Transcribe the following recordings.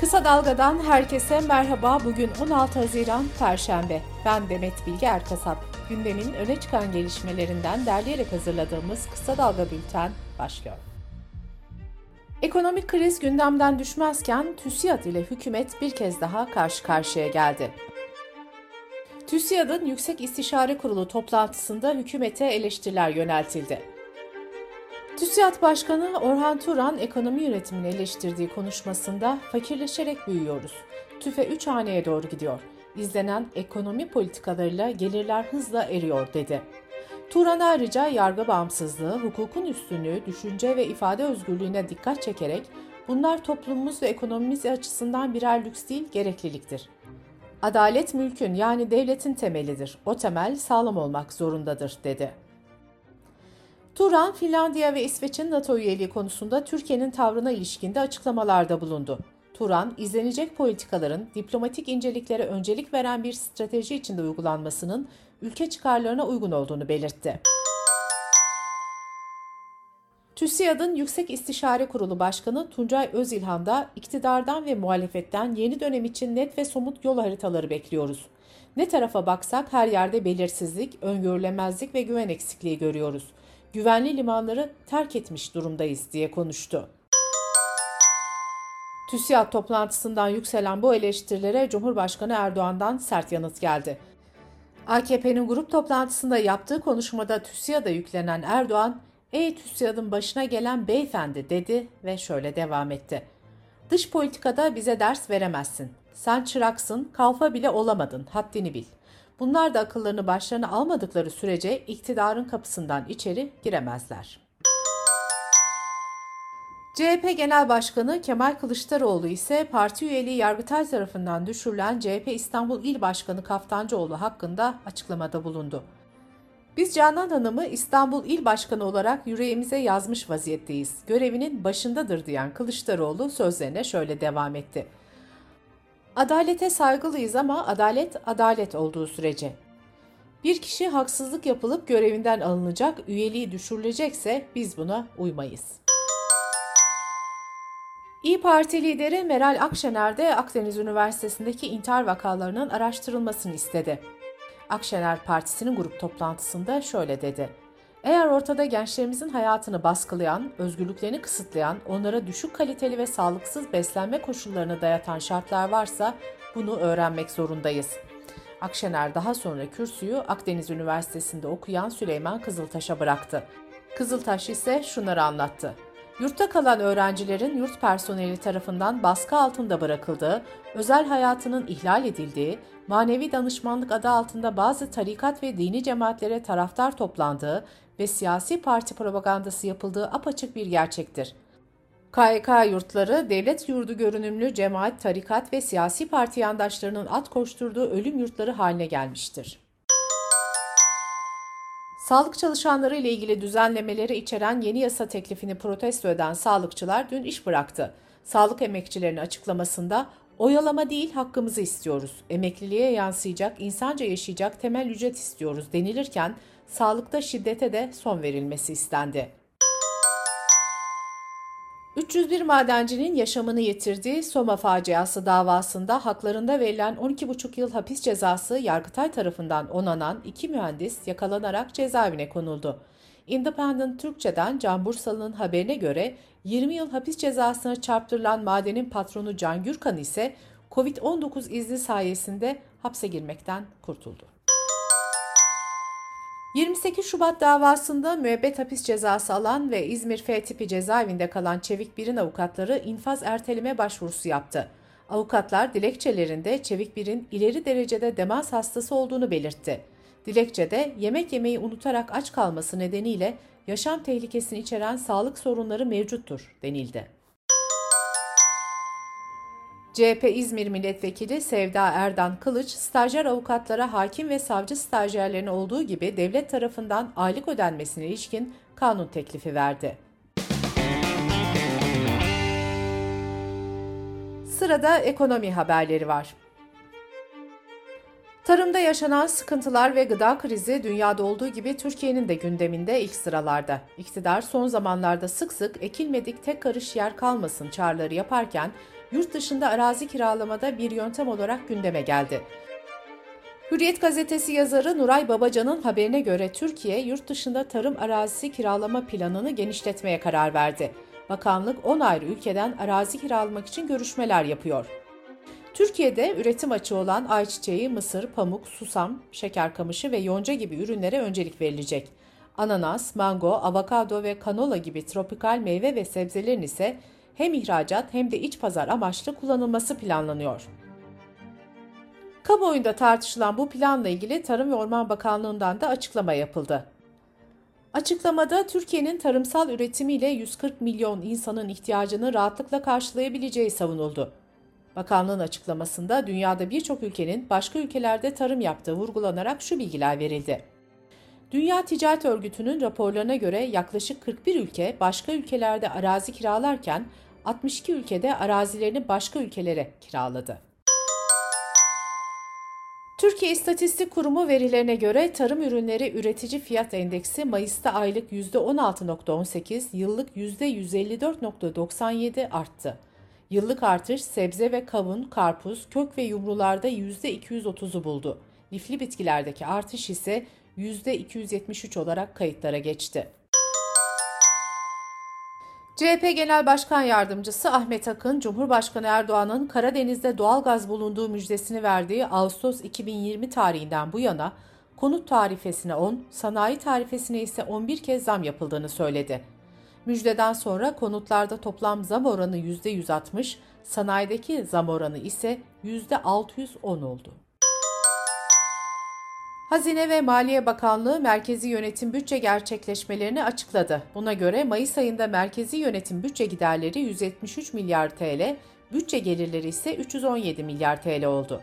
Kısa Dalga'dan herkese merhaba. Bugün 16 Haziran Perşembe. Ben Demet Bilge Erkasap. Gündemin öne çıkan gelişmelerinden derleyerek hazırladığımız Kısa Dalga Bülten başlıyor. Ekonomik kriz gündemden düşmezken TÜSİAD ile hükümet bir kez daha karşı karşıya geldi. TÜSİAD'ın Yüksek İstişare Kurulu toplantısında hükümete eleştiriler yöneltildi. TÜSİAD Başkanı Orhan Turan ekonomi yönetimini eleştirdiği konuşmasında fakirleşerek büyüyoruz. TÜFE 3 haneye doğru gidiyor. İzlenen ekonomi politikalarıyla gelirler hızla eriyor dedi. Turan ayrıca yargı bağımsızlığı, hukukun üstünlüğü, düşünce ve ifade özgürlüğüne dikkat çekerek bunlar toplumumuz ve ekonomimiz açısından birer lüks değil gerekliliktir. Adalet mülkün yani devletin temelidir. O temel sağlam olmak zorundadır dedi. Turan, Finlandiya ve İsveç'in NATO üyeliği konusunda Türkiye'nin tavrına ilişkinde açıklamalarda bulundu. Turan, izlenecek politikaların diplomatik inceliklere öncelik veren bir strateji içinde uygulanmasının ülke çıkarlarına uygun olduğunu belirtti. TÜSİAD'ın Yüksek İstişare Kurulu Başkanı Tuncay Özilhan da iktidardan ve muhalefetten yeni dönem için net ve somut yol haritaları bekliyoruz. Ne tarafa baksak her yerde belirsizlik, öngörülemezlik ve güven eksikliği görüyoruz güvenli limanları terk etmiş durumdayız diye konuştu. TÜSİAD toplantısından yükselen bu eleştirilere Cumhurbaşkanı Erdoğan'dan sert yanıt geldi. AKP'nin grup toplantısında yaptığı konuşmada TÜSİAD'a yüklenen Erdoğan, "Ey TÜSİAD'ın başına gelen beyefendi." dedi ve şöyle devam etti. "Dış politikada bize ders veremezsin. Sen çıraksın, kalfa bile olamadın. Haddini bil. Bunlar da akıllarını başlarına almadıkları sürece iktidarın kapısından içeri giremezler. CHP Genel Başkanı Kemal Kılıçdaroğlu ise parti üyeliği Yargıtay tarafından düşürülen CHP İstanbul İl Başkanı Kaftancıoğlu hakkında açıklamada bulundu. Biz Canan Hanım'ı İstanbul İl Başkanı olarak yüreğimize yazmış vaziyetteyiz. Görevinin başındadır diyen Kılıçdaroğlu sözlerine şöyle devam etti. Adalete saygılıyız ama adalet adalet olduğu sürece. Bir kişi haksızlık yapılıp görevinden alınacak, üyeliği düşürülecekse biz buna uymayız. İyi Parti lideri Meral Akşener de Akdeniz Üniversitesi'ndeki intihar vakalarının araştırılmasını istedi. Akşener Partisi'nin grup toplantısında şöyle dedi. Eğer ortada gençlerimizin hayatını baskılayan, özgürlüklerini kısıtlayan, onlara düşük kaliteli ve sağlıksız beslenme koşullarını dayatan şartlar varsa bunu öğrenmek zorundayız. Akşener daha sonra kürsüyü Akdeniz Üniversitesi'nde okuyan Süleyman Kızıltaş'a bıraktı. Kızıltaş ise şunları anlattı. Yurtta kalan öğrencilerin yurt personeli tarafından baskı altında bırakıldığı, özel hayatının ihlal edildiği, manevi danışmanlık adı altında bazı tarikat ve dini cemaatlere taraftar toplandığı ve siyasi parti propagandası yapıldığı apaçık bir gerçektir. KYK yurtları, devlet yurdu görünümlü cemaat, tarikat ve siyasi parti yandaşlarının at koşturduğu ölüm yurtları haline gelmiştir. Sağlık çalışanları ile ilgili düzenlemeleri içeren yeni yasa teklifini protesto eden sağlıkçılar dün iş bıraktı. Sağlık emekçilerinin açıklamasında oyalama değil hakkımızı istiyoruz, emekliliğe yansıyacak, insanca yaşayacak temel ücret istiyoruz denilirken sağlıkta şiddete de son verilmesi istendi. 301 madencinin yaşamını yitirdiği Soma faciası davasında haklarında verilen 12,5 yıl hapis cezası Yargıtay tarafından onanan iki mühendis yakalanarak cezaevine konuldu. Independent Türkçe'den Can Bursalı'nın haberine göre 20 yıl hapis cezasına çarptırılan madenin patronu Can Gürkan ise COVID-19 izni sayesinde hapse girmekten kurtuldu. 28 Şubat davasında müebbet hapis cezası alan ve İzmir F tipi cezaevinde kalan Çevik Bir'in avukatları infaz erteleme başvurusu yaptı. Avukatlar dilekçelerinde Çevik Bir'in ileri derecede demans hastası olduğunu belirtti. Dilekçede yemek yemeyi unutarak aç kalması nedeniyle yaşam tehlikesini içeren sağlık sorunları mevcuttur denildi. CHP İzmir Milletvekili Sevda Erdan Kılıç, stajyer avukatlara hakim ve savcı stajyerlerine olduğu gibi devlet tarafından aylık ödenmesine ilişkin kanun teklifi verdi. Sırada ekonomi haberleri var. Tarımda yaşanan sıkıntılar ve gıda krizi dünyada olduğu gibi Türkiye'nin de gündeminde ilk sıralarda. İktidar son zamanlarda sık sık ekilmedik tek karış yer kalmasın çağrıları yaparken yurt dışında arazi kiralamada bir yöntem olarak gündeme geldi. Hürriyet gazetesi yazarı Nuray Babacan'ın haberine göre Türkiye yurt dışında tarım arazisi kiralama planını genişletmeye karar verdi. Bakanlık 10 ayrı ülkeden arazi kiralamak için görüşmeler yapıyor. Türkiye'de üretim açığı olan ayçiçeği, mısır, pamuk, susam, şeker kamışı ve yonca gibi ürünlere öncelik verilecek. Ananas, mango, avokado ve kanola gibi tropikal meyve ve sebzelerin ise hem ihracat hem de iç pazar amaçlı kullanılması planlanıyor. Kamuoyunda tartışılan bu planla ilgili Tarım ve Orman Bakanlığı'ndan da açıklama yapıldı. Açıklamada Türkiye'nin tarımsal üretimiyle 140 milyon insanın ihtiyacını rahatlıkla karşılayabileceği savunuldu. Bakanlığın açıklamasında dünyada birçok ülkenin başka ülkelerde tarım yaptığı vurgulanarak şu bilgiler verildi. Dünya Ticaret Örgütü'nün raporlarına göre yaklaşık 41 ülke başka ülkelerde arazi kiralarken 62 ülkede arazilerini başka ülkelere kiraladı. Türkiye İstatistik Kurumu verilerine göre tarım ürünleri üretici fiyat endeksi Mayıs'ta aylık %16.18, yıllık %154.97 arttı. Yıllık artış sebze ve kavun, karpuz, kök ve yumrularda %230'u buldu. Lifli bitkilerdeki artış ise %273 olarak kayıtlara geçti. CHP Genel Başkan Yardımcısı Ahmet Akın, Cumhurbaşkanı Erdoğan'ın Karadeniz'de doğal gaz bulunduğu müjdesini verdiği Ağustos 2020 tarihinden bu yana konut tarifesine 10, sanayi tarifesine ise 11 kez zam yapıldığını söyledi. Müjdeden sonra konutlarda toplam zam oranı %160, sanayideki zam oranı ise %610 oldu. Hazine ve Maliye Bakanlığı merkezi yönetim bütçe gerçekleşmelerini açıkladı. Buna göre Mayıs ayında merkezi yönetim bütçe giderleri 173 milyar TL, bütçe gelirleri ise 317 milyar TL oldu.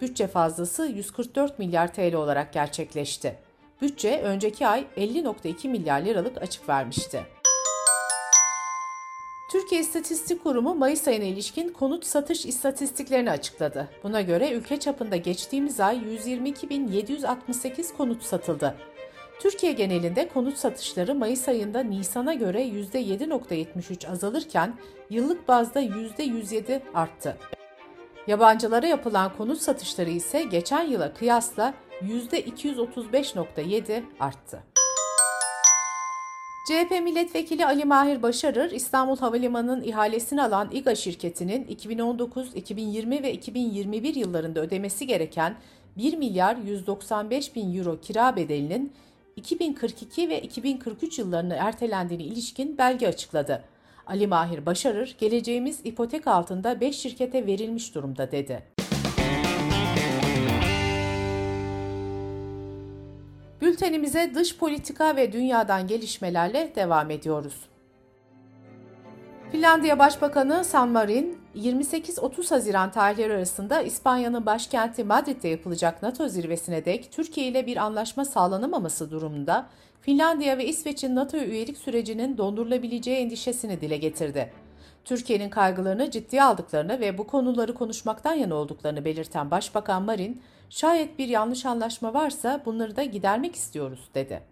Bütçe fazlası 144 milyar TL olarak gerçekleşti. Bütçe önceki ay 50.2 milyar liralık açık vermişti. Türkiye İstatistik Kurumu Mayıs ayına ilişkin konut satış istatistiklerini açıkladı. Buna göre ülke çapında geçtiğimiz ay 122.768 konut satıldı. Türkiye genelinde konut satışları Mayıs ayında Nisan'a göre %7.73 azalırken yıllık bazda %107 arttı. Yabancılara yapılan konut satışları ise geçen yıla kıyasla %235.7 arttı. CHP milletvekili Ali Mahir Başarır, İstanbul Havalimanı'nın ihalesini alan İGA şirketinin 2019, 2020 ve 2021 yıllarında ödemesi gereken 1 milyar 195 bin euro kira bedelinin 2042 ve 2043 yıllarına ertelendiğine ilişkin belge açıkladı. Ali Mahir Başarır, geleceğimiz ipotek altında 5 şirkete verilmiş durumda dedi. Bültenimize dış politika ve dünyadan gelişmelerle devam ediyoruz. Finlandiya Başbakanı San Marin, 28-30 Haziran tarihleri arasında İspanya'nın başkenti Madrid'de yapılacak NATO zirvesine dek Türkiye ile bir anlaşma sağlanamaması durumunda Finlandiya ve İsveç'in NATO üyelik sürecinin dondurulabileceği endişesini dile getirdi. Türkiye'nin kaygılarını ciddiye aldıklarını ve bu konuları konuşmaktan yana olduklarını belirten Başbakan Marin, şayet bir yanlış anlaşma varsa bunları da gidermek istiyoruz dedi.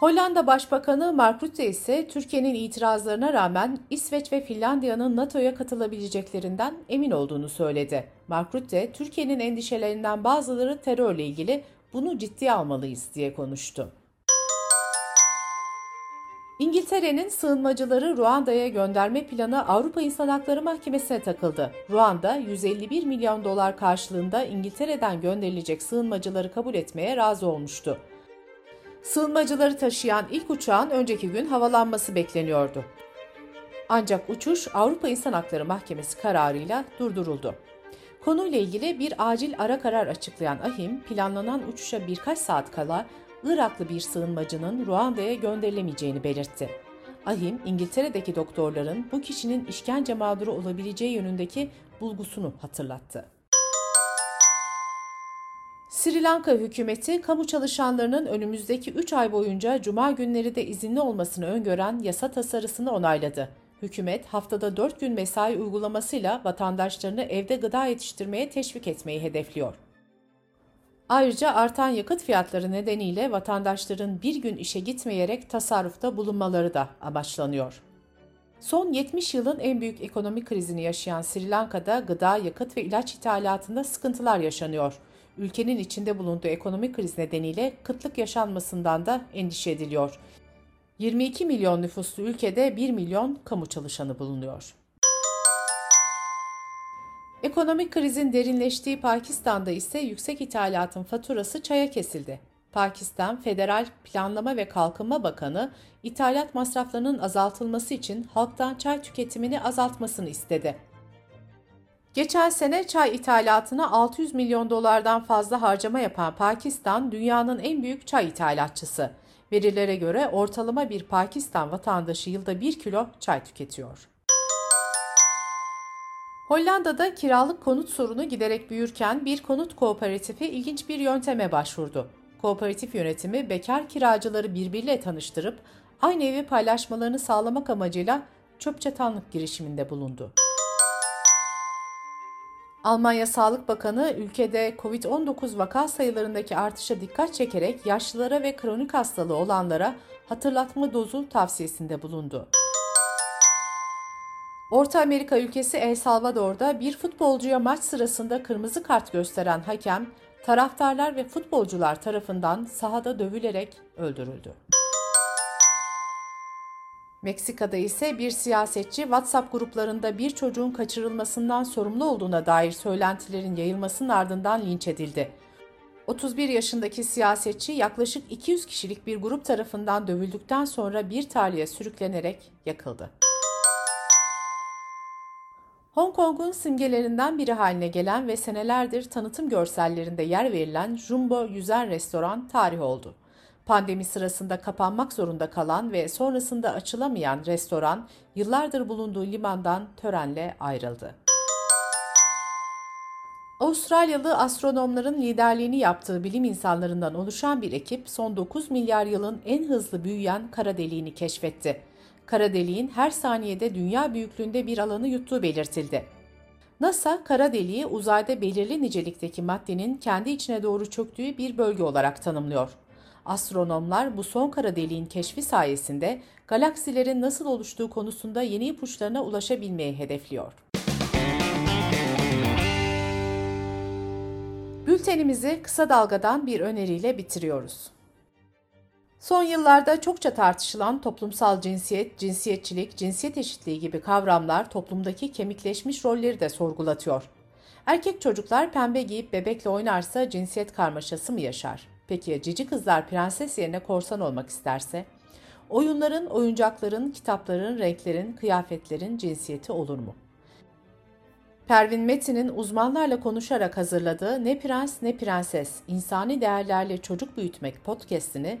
Hollanda Başbakanı Mark Rutte ise Türkiye'nin itirazlarına rağmen İsveç ve Finlandiya'nın NATO'ya katılabileceklerinden emin olduğunu söyledi. Mark Rutte, Türkiye'nin endişelerinden bazıları terörle ilgili bunu ciddiye almalıyız diye konuştu. İngiltere'nin sığınmacıları Ruanda'ya gönderme planı Avrupa İnsan Hakları Mahkemesi'ne takıldı. Ruanda 151 milyon dolar karşılığında İngiltere'den gönderilecek sığınmacıları kabul etmeye razı olmuştu. Sığınmacıları taşıyan ilk uçağın önceki gün havalanması bekleniyordu. Ancak uçuş Avrupa İnsan Hakları Mahkemesi kararıyla durduruldu. Konuyla ilgili bir acil ara karar açıklayan AHİM, planlanan uçuşa birkaç saat kala Iraklı bir sığınmacının Ruanda'ya gönderilemeyeceğini belirtti. Ahim, İngiltere'deki doktorların bu kişinin işkence mağduru olabileceği yönündeki bulgusunu hatırlattı. Sri Lanka hükümeti kamu çalışanlarının önümüzdeki 3 ay boyunca cuma günleri de izinli olmasını öngören yasa tasarısını onayladı. Hükümet haftada 4 gün mesai uygulamasıyla vatandaşlarını evde gıda yetiştirmeye teşvik etmeyi hedefliyor. Ayrıca artan yakıt fiyatları nedeniyle vatandaşların bir gün işe gitmeyerek tasarrufta bulunmaları da amaçlanıyor. Son 70 yılın en büyük ekonomik krizini yaşayan Sri Lanka'da gıda, yakıt ve ilaç ithalatında sıkıntılar yaşanıyor. Ülkenin içinde bulunduğu ekonomik kriz nedeniyle kıtlık yaşanmasından da endişe ediliyor. 22 milyon nüfuslu ülkede 1 milyon kamu çalışanı bulunuyor. Ekonomik krizin derinleştiği Pakistan'da ise yüksek ithalatın faturası çaya kesildi. Pakistan Federal Planlama ve Kalkınma Bakanı ithalat masraflarının azaltılması için halktan çay tüketimini azaltmasını istedi. Geçen sene çay ithalatına 600 milyon dolardan fazla harcama yapan Pakistan dünyanın en büyük çay ithalatçısı. Verilere göre ortalama bir Pakistan vatandaşı yılda 1 kilo çay tüketiyor. Hollanda'da kiralık konut sorunu giderek büyürken bir konut kooperatifi ilginç bir yönteme başvurdu. Kooperatif yönetimi bekar kiracıları birbiriyle tanıştırıp aynı evi paylaşmalarını sağlamak amacıyla çöp çatanlık girişiminde bulundu. Almanya Sağlık Bakanı ülkede COVID-19 vaka sayılarındaki artışa dikkat çekerek yaşlılara ve kronik hastalığı olanlara hatırlatma dozu tavsiyesinde bulundu. Orta Amerika ülkesi El Salvador'da bir futbolcuya maç sırasında kırmızı kart gösteren hakem, taraftarlar ve futbolcular tarafından sahada dövülerek öldürüldü. Meksika'da ise bir siyasetçi WhatsApp gruplarında bir çocuğun kaçırılmasından sorumlu olduğuna dair söylentilerin yayılmasının ardından linç edildi. 31 yaşındaki siyasetçi yaklaşık 200 kişilik bir grup tarafından dövüldükten sonra bir tarihe sürüklenerek yakıldı. Hong Kong'un simgelerinden biri haline gelen ve senelerdir tanıtım görsellerinde yer verilen Jumbo Yüzer Restoran tarih oldu. Pandemi sırasında kapanmak zorunda kalan ve sonrasında açılamayan restoran yıllardır bulunduğu limandan törenle ayrıldı. Avustralyalı astronomların liderliğini yaptığı bilim insanlarından oluşan bir ekip son 9 milyar yılın en hızlı büyüyen kara deliğini keşfetti kara deliğin her saniyede dünya büyüklüğünde bir alanı yuttuğu belirtildi. NASA, kara deliği uzayda belirli nicelikteki maddenin kendi içine doğru çöktüğü bir bölge olarak tanımlıyor. Astronomlar bu son kara deliğin keşfi sayesinde galaksilerin nasıl oluştuğu konusunda yeni ipuçlarına ulaşabilmeyi hedefliyor. Bültenimizi kısa dalgadan bir öneriyle bitiriyoruz. Son yıllarda çokça tartışılan toplumsal cinsiyet, cinsiyetçilik, cinsiyet eşitliği gibi kavramlar toplumdaki kemikleşmiş rolleri de sorgulatıyor. Erkek çocuklar pembe giyip bebekle oynarsa cinsiyet karmaşası mı yaşar? Peki cici kızlar prenses yerine korsan olmak isterse? Oyunların, oyuncakların, kitapların, renklerin, kıyafetlerin cinsiyeti olur mu? Pervin Metin'in uzmanlarla konuşarak hazırladığı Ne Prens Ne Prenses, İnsani Değerlerle Çocuk Büyütmek podcastini